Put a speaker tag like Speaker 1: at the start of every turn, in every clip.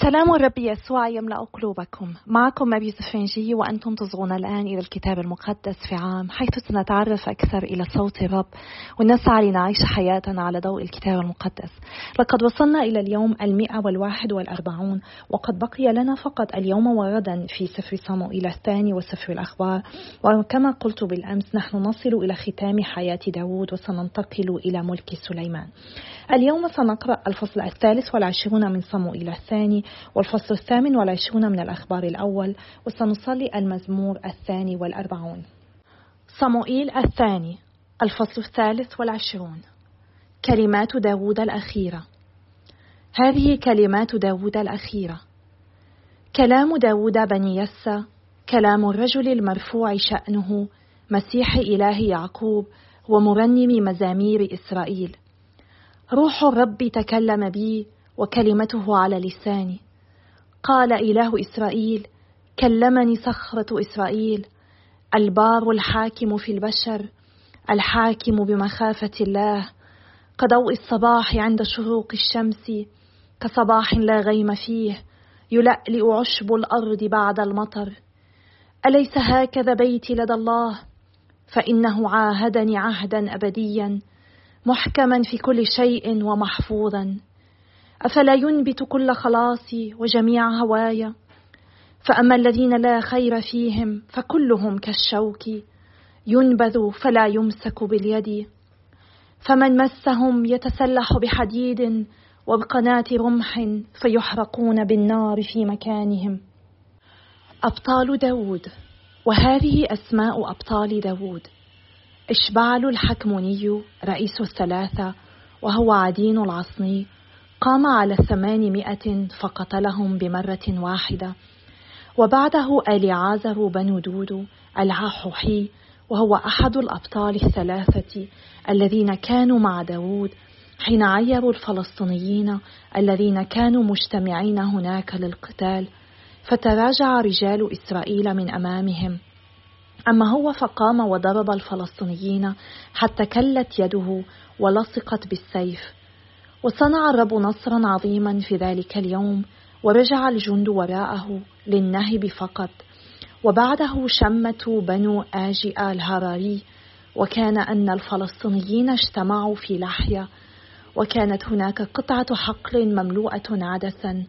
Speaker 1: سلام الرب يسوع يملأ قلوبكم. معكم أبي زفنجي وأنتم تصغون الآن إلى الكتاب المقدس في عام حيث سنتعرف أكثر إلى صوت الرب ونسعى لنعيش حياتنا على ضوء الكتاب المقدس. لقد وصلنا إلى اليوم المئة والواحد والأربعون وقد بقي لنا فقط اليوم وغدا في سفر صموئيل الثاني وسفر الأخبار. وكما قلت بالأمس نحن نصل إلى ختام حياة داود وسننتقل إلى ملك سليمان. اليوم سنقرأ الفصل الثالث والعشرون من صموئيل الثاني والفصل الثامن والعشرون من الأخبار الأول وسنصلي المزمور الثاني والأربعون. صموئيل الثاني الفصل الثالث والعشرون. كلمات داود الأخيرة. هذه كلمات داود الأخيرة. كلام داود بني يسى كلام الرجل المرفوع شأنه مسيح إله يعقوب ومرنم مزامير إسرائيل. روح الرب تكلم بي وكلمته على لساني. قال إله إسرائيل كلمني صخرة إسرائيل البار الحاكم في البشر الحاكم بمخافة الله. كضوء الصباح عند شروق الشمس كصباح لا غيم فيه يلألئ عشب الأرض بعد المطر. أليس هكذا بيتي لدى الله؟ فإنه عاهدني عهدا أبديا محكما في كل شيء ومحفوظا. أفلا ينبت كل خلاصي وجميع هوايا؟ فأما الذين لا خير فيهم فكلهم كالشوك ينبذ فلا يمسك باليد. فمن مسهم يتسلح بحديد وبقناة رمح فيحرقون بالنار في مكانهم. أبطال داود وهذه أسماء أبطال داود. إشبعل الحكموني رئيس الثلاثة وهو عدين العصني قام على الثمانمائة فقتلهم بمرة واحدة. وبعده أليعازر بن دود العاحوحي وهو أحد الأبطال الثلاثة الذين كانوا مع داود حين عيروا الفلسطينيين الذين كانوا مجتمعين هناك للقتال. فتراجع رجال إسرائيل من أمامهم. أما هو فقام وضرب الفلسطينيين حتى كلت يده ولصقت بالسيف. وصنع الرب نصرا عظيما في ذلك اليوم ورجع الجند وراءه للنهب فقط. وبعده شمة بنو آجئ الهراري وكان أن الفلسطينيين اجتمعوا في لحية وكانت هناك قطعة حقل مملوءة عدسا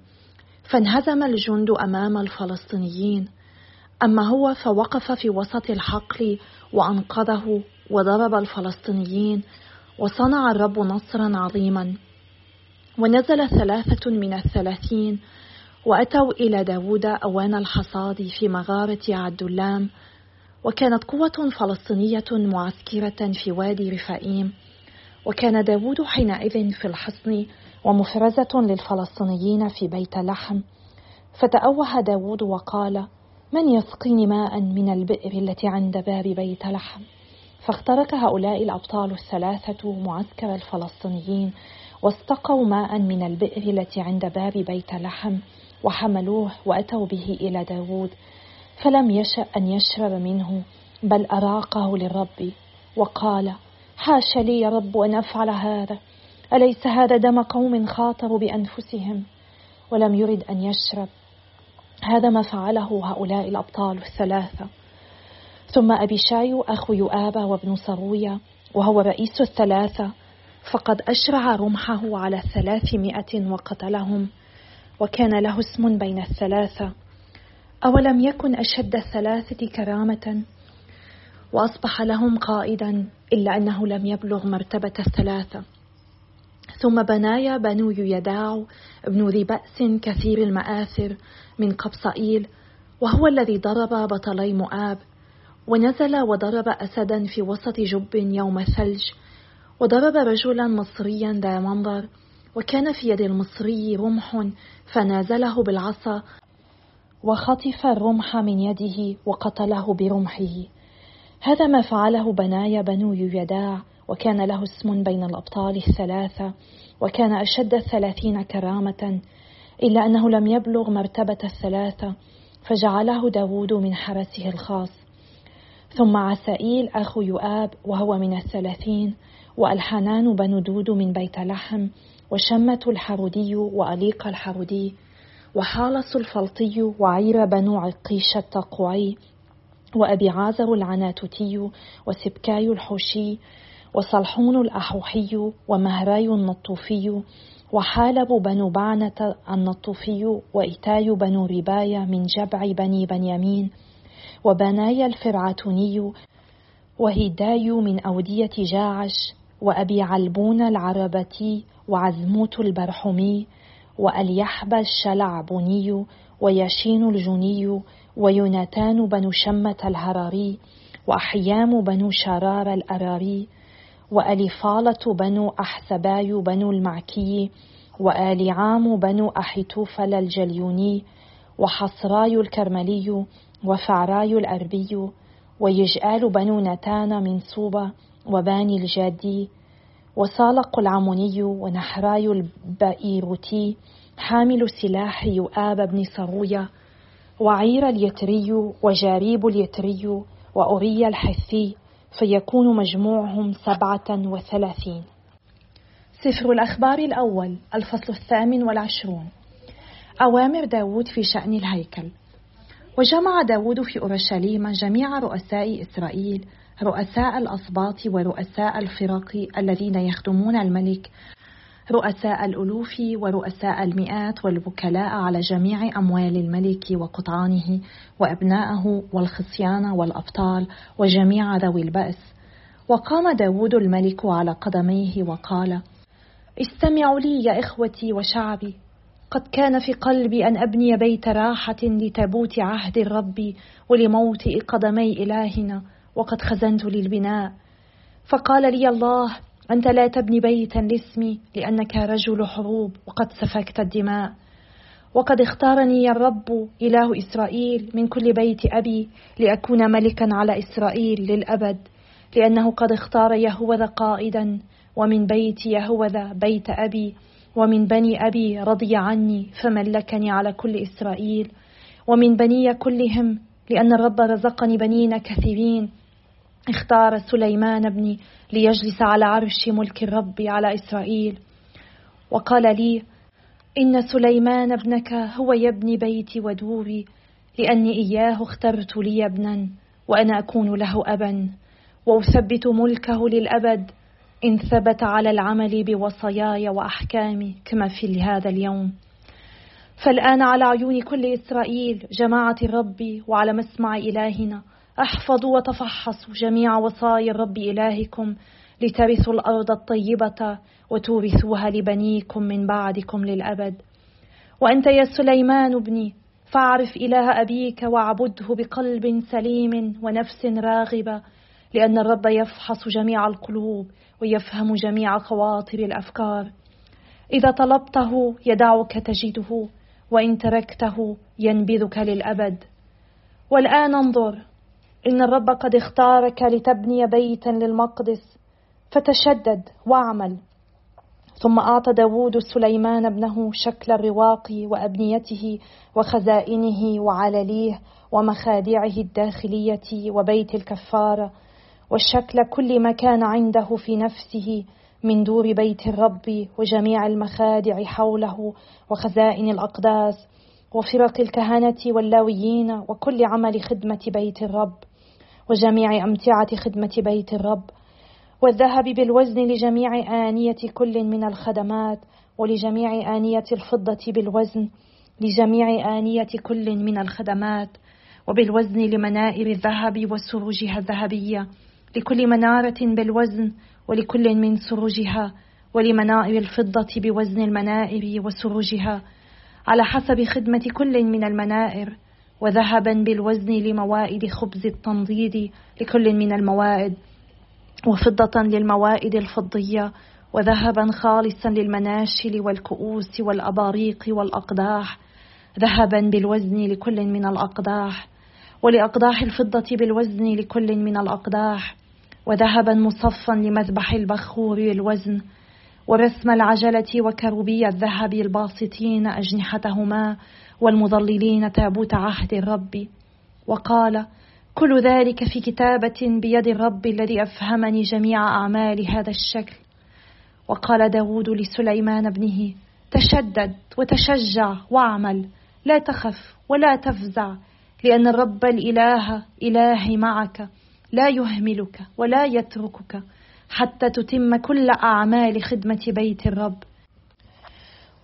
Speaker 1: فانهزم الجند أمام الفلسطينيين. أما هو فوقف في وسط الحقل وأنقذه وضرب الفلسطينيين وصنع الرب نصرا عظيما. ونزل ثلاثة من الثلاثين وأتوا إلى داود أوان الحصاد في مغارة عدلام وكانت قوة فلسطينية معسكرة في وادي رفائيم وكان داود حينئذ في الحصن ومفرزة للفلسطينيين في بيت لحم. فتأوه داود وقال من يسقيني ماء من البئر التي عند باب بيت لحم؟ فاخترق هؤلاء الأبطال الثلاثة معسكر الفلسطينيين واستقوا ماء من البئر التي عند باب بيت لحم وحملوه وأتوا به إلى داود فلم يشأ أن يشرب منه بل أراقه للرب وقال حاش لي يا رب أن أفعل هذا أليس هذا دم قوم خاطروا بأنفسهم؟ ولم يرد أن يشرب. هذا ما فعله هؤلاء الأبطال الثلاثة. ثم أبيشاي أخو يؤاب وابن صرويا وهو رئيس الثلاثة فقد أشرع رمحه على الثلاثمائة وقتلهم وكان له اسم بين الثلاثة. أولم يكن أشد الثلاثة كرامة؟ وأصبح لهم قائدا إلا أنه لم يبلغ مرتبة الثلاثة. ثم بنايا بنو يداع ابن ذي بأس كثير المآثر من قبصائيل وهو الذي ضرب بطلي مؤاب ونزل وضرب أسدا في وسط جب يوم الثلج وضرب رجلا مصريا ذا منظر وكان في يد المصري رمح فنازله بالعصا وخطف الرمح من يده وقتله برمحه. هذا ما فعله بنايا بنو يداع وكان له اسم بين الأبطال الثلاثة وكان أشد الثلاثين كرامة. إلا أنه لم يبلغ مرتبة الثلاثة فجعله داود من حرسه الخاص. ثم عسائيل أخو يؤاب وهو من الثلاثين وألحنان بن دود من بيت لحم وشمة الحرودي وأليق الحرودي وحالص الفلطي وعير بنو عقيش التقوعي وأبي عازر العناتوتي وسبكاي الحوشي وصلحون الأحوحي ومهراي النطوفي وحالب بنو بعنة النطوفي وإتاي بنو رباية من جبع بني بنيامين وبنايا الفرعتوني وهداي من أودية جاعش وأبي علبون العربتي وعزموت البرحمي وأليحب الشلعبوني وياشين الجني ويوناتان بنو شمة الهراري وأحيام بنو شرار الأراري وأليفالة بنو أحسباي بنو المعكي وآلعام بنو أحيتوفل الجليوني وحصراي الكرملي وفعراي الأربي ويجآل بن ناتان من صوبة وباني الجادي وصالق العموني ونحراي البئيروتي حامل سلاح يؤاب بن صروية وعيرا اليتري وجاريب اليتري وأوريا الحثي فيكون مجموعهم سبعة وثلاثين. سفر الأخبار الأول الفصل الثامن والعشرون. أوامر داود في شأن الهيكل. وجمع داود في أورشليم جميع رؤساء إسرائيل رؤساء الأسباط ورؤساء الفرق الذين يخدمون الملك رؤساء الألوف ورؤساء المئات والوكلاء على جميع أموال الملك وقطعانه وأبناءه والخصيان والأبطال وجميع ذوي البأس. وقام داود الملك على قدميه وقال استمعوا لي يا إخوتي وشعبي. قد كان في قلبي أن أبني بيت راحة لتابوت عهد الرب ولموطئ قدمي إلهنا. وقد خزنت للبناء. فقال لي الله أنت لا تبني بيتا لاسمي لأنك رجل حروب وقد سفكت الدماء. وقد اختارني الرب إله إسرائيل من كل بيت أبي لأكون ملكا على إسرائيل للأبد. لأنه قد اختار يهوذا قائدا ومن بيت يهوذا بيت أبي ومن بني أبي رضي عني فملكني على كل إسرائيل. ومن بني كلهم لأن الرب رزقني بنين كثيرين اختار سليمان ابني ليجلس على عرش ملك الرب على إسرائيل. وقال لي إن سليمان ابنك هو يبني بيتي ودوري لأني إياه اخترت لي ابنا وأنا أكون له أبا وأثبت ملكه للأبد إن ثبت على العمل بوصاياي وأحكامي كما في هذا اليوم. فالآن على عيون كل إسرائيل جماعة الرب وعلى مسمع إلهنا أحفظوا وتفحصوا جميع وصايا الرب إلهكم لترثوا الأرض الطيبة وتورثوها لبنيكم من بعدكم للأبد. وأنت يا سليمان ابني فاعرف إله أبيك واعبده بقلب سليم ونفس راغبة لأن الرب يفحص جميع القلوب ويفهم جميع خواطر الأفكار. إذا طلبته يدعك تجده وإن تركته ينبذك للأبد. والآن انظر إن الرب قد اختارك لتبني بيتا للمقدس فتشدد واعمل. ثم أعطى داود سليمان ابنه شكل الرواق وأبنيته وخزائنه وعلليه ومخادعه الداخلية وبيت الكفارة والشكل كل ما كان عنده في نفسه من دور بيت الرب وجميع المخادع حوله وخزائن الأقداس وفرق الكهنة واللاويين وكل عمل خدمة بيت الرب. وجميع أمتعة خدمة بيت الرب والذهب بالوزن لجميع آنية كل من الخدمات ولجميع آنية الفضة بالوزن لجميع آنية كل من الخدمات وبالوزن لمنائر الذهب وسروجها الذهبية لكل منارة بالوزن ولكل من سروجها ولمنائر الفضة بوزن المنائر وسروجها على حسب خدمة كل من المنائر وذهبا بالوزن لموائد خبز التنضيد لكل من الموائد وفضة للموائد الفضية وذهبا خالصا للمناشل والكؤوس والأباريق والأقداح ذهبا بالوزن لكل من الأقداح ولأقداح الفضة بالوزن لكل من الأقداح وذهبا مصفا لمذبح البخور الوزن ورسم العجلة وكروبي الذهب الباسطين أجنحتهما والمضللين تابوت عهد الرب. وقال كل ذلك في كتابة بيد الرب الذي أفهمني جميع أعمال هذا الشكل وقال داود لسليمان ابنه تشدد وتشجع واعمل لا تخف ولا تفزع لأن الرب الإله إلهي معك لا يهملك ولا يتركك حتى تتم كل أعمال خدمة بيت الرب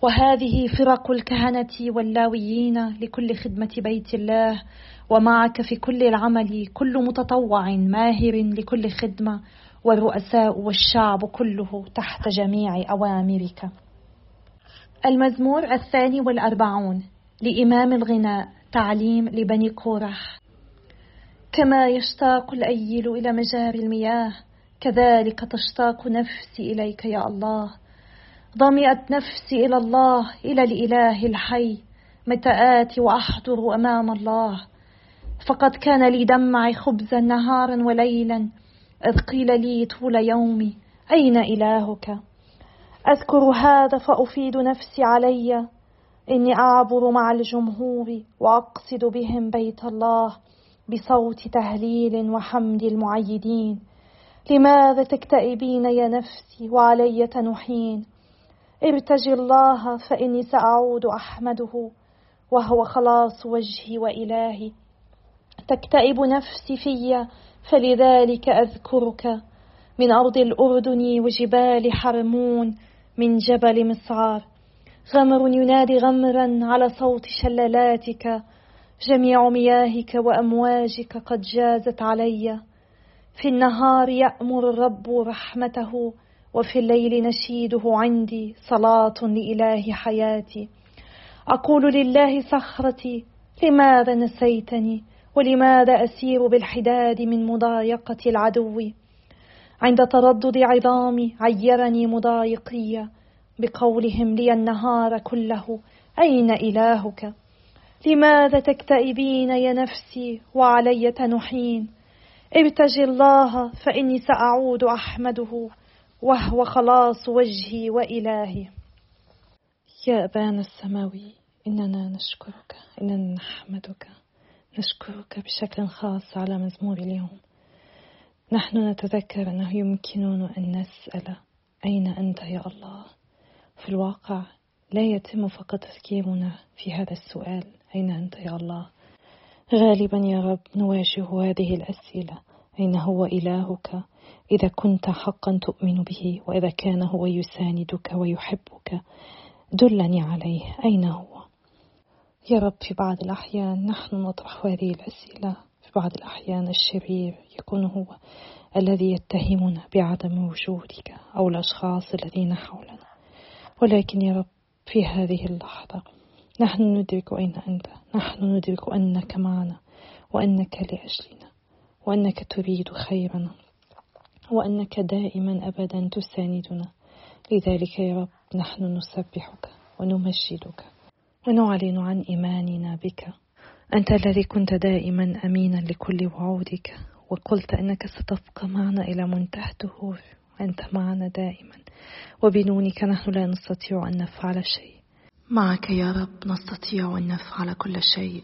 Speaker 1: وهذه فرق الكهنة واللاويين لكل خدمة بيت الله ومعك في كل العمل كل متطوع ماهر لكل خدمة والرؤساء والشعب كله تحت جميع أوامرك. المزمور الثاني والأربعون لإمام الغناء تعليم لبني كورح. كما يشتاق الأيل إلى مجاري المياه كذلك تشتاق نفسي إليك يا الله. ضمئت نفسي إلى الله إلى الإله الحي متى آتي وأحضر أمام الله. فقد كان لي دمعي خبزا نهارا وليلا إذ قيل لي طول يومي أين إلهك؟ أذكر هذا فأفيد نفسي علي. إني أعبر مع الجمهور وأقصد بهم بيت الله بصوت تهليل وحمد المعيدين. لماذا تكتئبين يا نفسي وعلي تنحين ارتجي الله فإني سأعود أحمده وهو خلاص وجهي وإلهي. تكتئب نفسي في فلذلك أذكرك. من أرض الأردن وجبال حرمون من جبل مصعار غمر ينادي غمرا على صوت شلالاتك جميع مياهك وأمواجك قد جازت علي. في النهار يأمر الرب رحمته. وفي الليل نشيده عندي صلاة لإله حياتي. أقول لله صخرتي لماذا نسيتني؟ ولماذا أسير بالحداد من مضايقة العدو؟ عند تردد عظامي عيرني مضايقية بقولهم لي النهار كله أين إلهك؟ لماذا تكتئبين يا نفسي وعلي تنحين؟ ابتغي الله فإني سأعود أحمده. وهو خلاص وجهي وإلهي.
Speaker 2: يا أبانا السماوي إننا نشكرك إننا نحمدك نشكرك بشكل خاص على مزمور اليوم. نحن نتذكر أنه يمكننا أن نسأل أين أنت يا الله؟ في الواقع لا يتم فقط تفكيرنا في هذا السؤال أين أنت يا الله؟ غالبا يا رب نواجه هذه الأسئلة أين هو إلهك؟ إذا كنت حقا تؤمن به وإذا كان هو يساندك ويحبك دلني عليه. أين هو؟ يا رب في بعض الأحيان نحن نطرح هذه الأسئلة. في بعض الأحيان الشرير يكون هو الذي يتهمنا بعدم وجودك أو الأشخاص الذين حولنا. ولكن يا رب في هذه اللحظة نحن ندرك أين أنت. نحن ندرك أنك معنا وأنك لأجلنا وأنك تريد خيرنا وأنك دائما أبدا تساندنا. لذلك يا رب نحن نسبحك ونمجدك ونعلن عن إيماننا بك. أنت الذي كنت دائما أمينا لكل وعودك وقلت أنك ستبقى معنا إلى منتهى الدهور أنت معنا دائما وبدونك نحن لا نستطيع أن نفعل شيء.
Speaker 1: معك يا رب نستطيع أن نفعل كل شيء.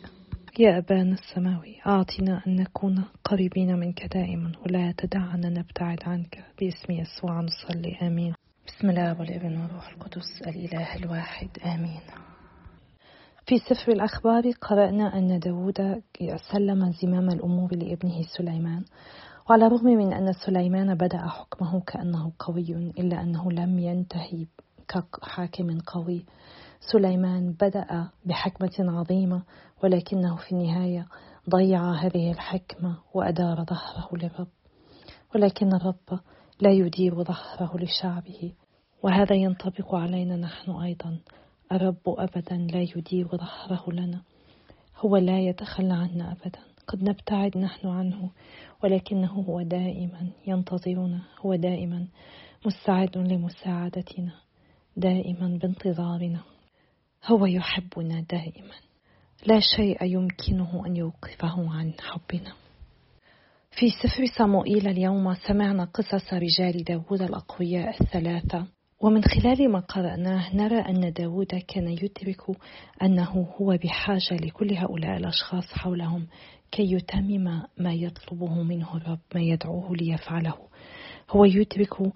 Speaker 2: يا أبانا السماوي. أعطنا أن نكون قريبين منك دائما ولا تدعنا نبتعد عنك. باسم يسوع نصلي آمين.
Speaker 1: بسم الله والابن والروح القدس الإله الواحد آمين.
Speaker 2: في سفر الأخبار قرأنا أن داود سلم زمام الأمور لابنه سليمان. وعلى الرغم من أن سليمان بدأ حكمه كأنه قوي إلا أنه لم ينتهي كحاكم قوي. سليمان بدأ بحكمة عظيمة ولكنه في النهاية ضيع هذه الحكمة وأدار ظهره للرب. ولكن الرب لا يدير ظهره لشعبه وهذا ينطبق علينا نحن أيضا. الرب أبدا لا يدير ظهره لنا هو لا يتخلى عنا أبدا. قد نبتعد نحن عنه ولكنه هو دائما ينتظرنا هو دائما مستعد لمساعدتنا دائما بانتظارنا. هو يحبنا دائما. لا شيء يمكنه أن يوقفه عن حبنا. في سفر صموئيل اليوم سمعنا قصص رجال داود الأقوياء الثلاثة. ومن خلال ما قرأناه نرى أن داود كان يدرك أنه هو بحاجة لكل هؤلاء الأشخاص حولهم كي يتمم ما يطلبه منه الرب ما يدعوه ليفعله. هو يدرك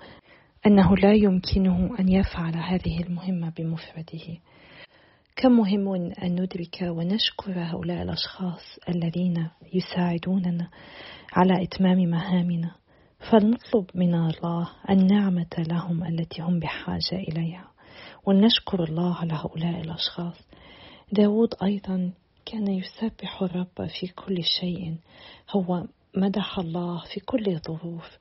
Speaker 2: أنه لا يمكنه أن يفعل هذه المهمة بمفرده. كم مهم أن ندرك ونشكر هؤلاء الأشخاص الذين يساعدوننا على إتمام مهامنا. فلنطلب من الله النعمة لهم التي هم بحاجة إليها. ونشكر الله لهؤلاء الأشخاص. داود أيضا كان يسبح الرب في كل شيء. هو مدح الله في كل الظروف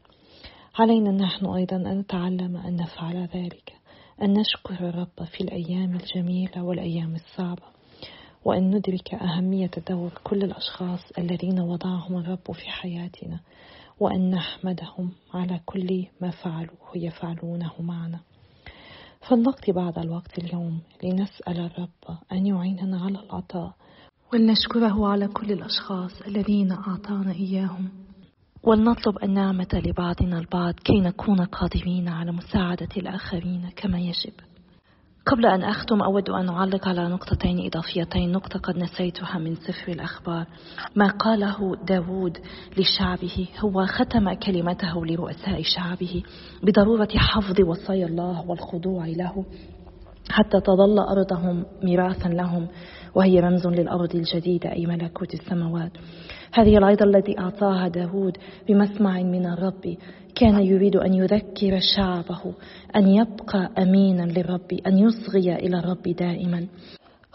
Speaker 2: علينا نحن أيضا أن نتعلم أن نفعل ذلك. أن نشكر الرب في الأيام الجميلة والأيام الصعبة وأن ندرك أهمية دور كل الأشخاص الذين وضعهم الرب في حياتنا وأن نحمدهم على كل ما فعلوا ويفعلونه معنا. فلنقضي بعض الوقت اليوم لنسأل الرب أن يعيننا على العطاء.
Speaker 1: ولنشكره على كل الأشخاص الذين أعطانا إياهم. ولنطلب النعمة لبعضنا البعض كي نكون قادرين على مساعدة الآخرين كما يجب. قبل أن أختم أود أن أعلق على نقطتين إضافيتين نقطة قد نسيتها من سفر الأخبار. ما قاله داود لشعبه هو ختم كلمته لرؤساء شعبه بضرورة حفظ وصايا الله والخضوع له حتى تظل أرضهم ميراثا لهم. وهي رمز للأرض الجديدة أي ملكوت السماوات. هذه العظة التي أعطاها داود بمسمع من الرب. كان يريد أن يذكر شعبه أن يبقى أمينا للرب أن يصغي إلى الرب دائما.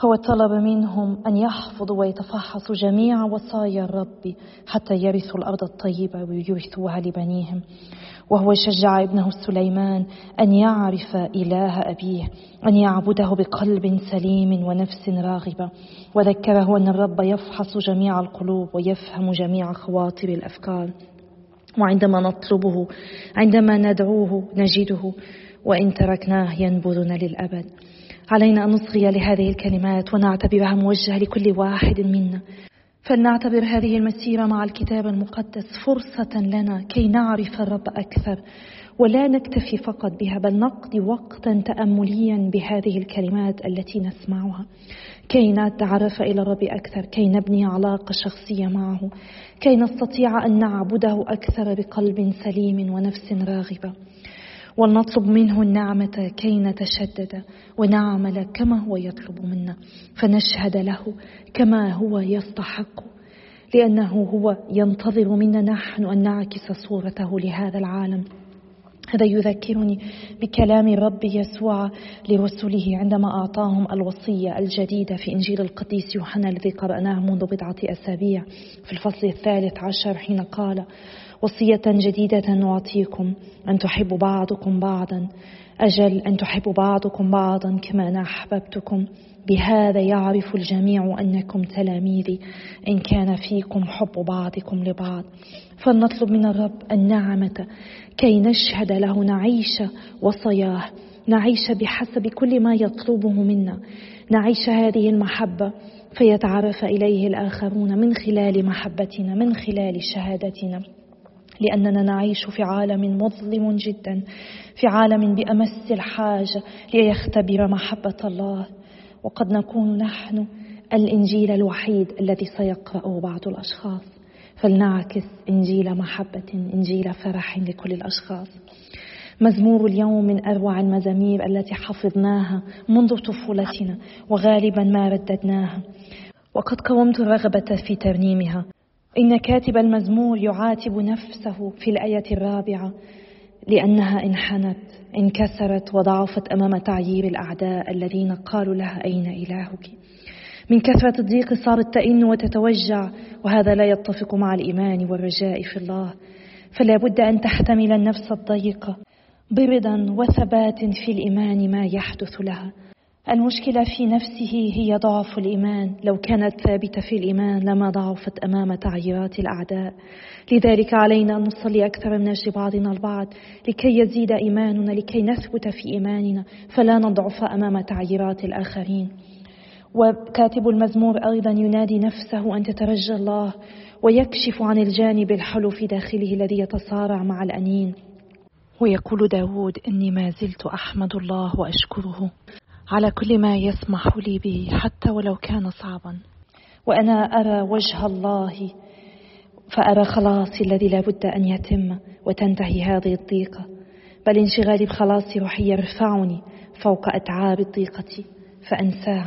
Speaker 1: هو طلب منهم أن يحفظوا ويتفحصوا جميع وصايا الرب حتى يرثوا الأرض الطيبة ويورثوها لبنيهم. وهو شجع ابنه سليمان أن يعرف إله أبيه أن يعبده بقلب سليم ونفس راغبة. وذكره أن الرب يفحص جميع القلوب ويفهم جميع خواطر الأفكار. وعندما نطلبه عندما ندعوه نجده. وإن تركناه ينبذنا للأبد. علينا أن نصغي لهذه الكلمات ونعتبرها موجهة لكل واحد منا. فلنعتبر هذه المسيرة مع الكتاب المقدس فرصة لنا كي نعرف الرب أكثر ولا نكتفي فقط بها بل نقضي وقتا تأمليا بهذه الكلمات التي نسمعها. كي نتعرف إلى الرب أكثر كي نبني علاقة شخصية معه كي نستطيع أن نعبده أكثر بقلب سليم ونفس راغبة. ولنطلب منه النعمة كي نتشدد ونعمل كما هو يطلب منا فنشهد له كما هو يستحق. لأنه هو ينتظر منا نحن أن نعكس صورته لهذا العالم. هذا يذكرني بكلام الرب يسوع لرسله عندما أعطاهم الوصية الجديدة في إنجيل القديس يوحنا الذي قرأناه منذ بضعة أسابيع. في الفصل الثالث عشر حين قال وصية جديدة نعطيكم. أن تحبوا بعضكم بعضا. أجل أن تحبوا بعضكم بعضا كما أنا أحببتكم. بهذا يعرف الجميع أنكم تلاميذي. إن كان فيكم حب بعضكم لبعض. فلنطلب من الرب النعمة كي نشهد له نعيش وصياه. نعيش بحسب كل ما يطلبه منا. نعيش هذه المحبة فيتعرف إليه الآخرون من خلال محبتنا من خلال شهادتنا. لأننا نعيش في عالم مظلم جدا في عالم بأمس الحاجة ليختبر محبة الله. وقد نكون نحن الإنجيل الوحيد الذي سيقرأه بعض الأشخاص. فلنعكس إنجيل محبة إنجيل فرح لكل الأشخاص. مزمور اليوم من أروع المزامير التي حفظناها منذ طفولتنا وغالبا ما رددناها. وقد قومت الرغبة في ترنيمها. إن كاتب المزمور يعاتب نفسه في الآية الرابعة لأنها انحنت انكسرت وضعفت أمام تعيير الأعداء الذين قالوا لها أين إلهك؟ من كثرة الضيق صارت تئن وتتوجع وهذا لا يتفق مع الإيمان والرجاء في الله. فلا بد أن تحتمل النفس الضيقة برضا وثبات في الإيمان ما يحدث لها. المشكلة في نفسه هي ضعف الإيمان. لو كانت ثابتة في الإيمان لما ضعفت أمام تعييرات الأعداء. لذلك علينا أن نصلي أكثر من أجل بعضنا البعض. لكي يزيد إيماننا لكي نثبت في إيماننا فلا نضعف أمام تعييرات الآخرين. وكاتب المزمور أيضا ينادي نفسه أن تترجى الله ويكشف عن الجانب الحلو في داخله الذي يتصارع مع الأنين. ويقول داود إني ما زلت أحمد الله وأشكره. على كل ما يسمح لي به حتى ولو كان صعبا. وأنا أرى وجه الله فأرى خلاصي الذي لا بد أن يتم وتنتهي هذه الضيقة. بل انشغالي بخلاصي روحي يرفعني فوق أتعاب الضيقة فأنساه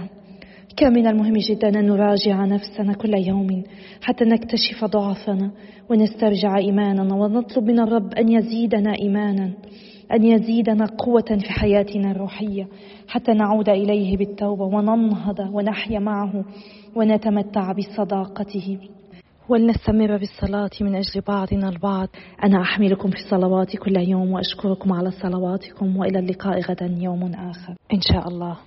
Speaker 2: كان من المهم جدا أن نراجع نفسنا كل يوم حتى نكتشف ضعفنا ونسترجع إيماننا ونطلب من الرب أن يزيدنا إيمانا. أن يزيدنا قوة في حياتنا الروحية حتى نعود إليه بالتوبة وننهض ونحيا معه ونتمتع بصداقته. ولنستمر بالصلاة من أجل بعضنا البعض. أنا أحملكم في صلواتي كل يوم وأشكركم على صلواتكم. وإلى اللقاء غدا يوم آخر.
Speaker 1: إن شاء الله.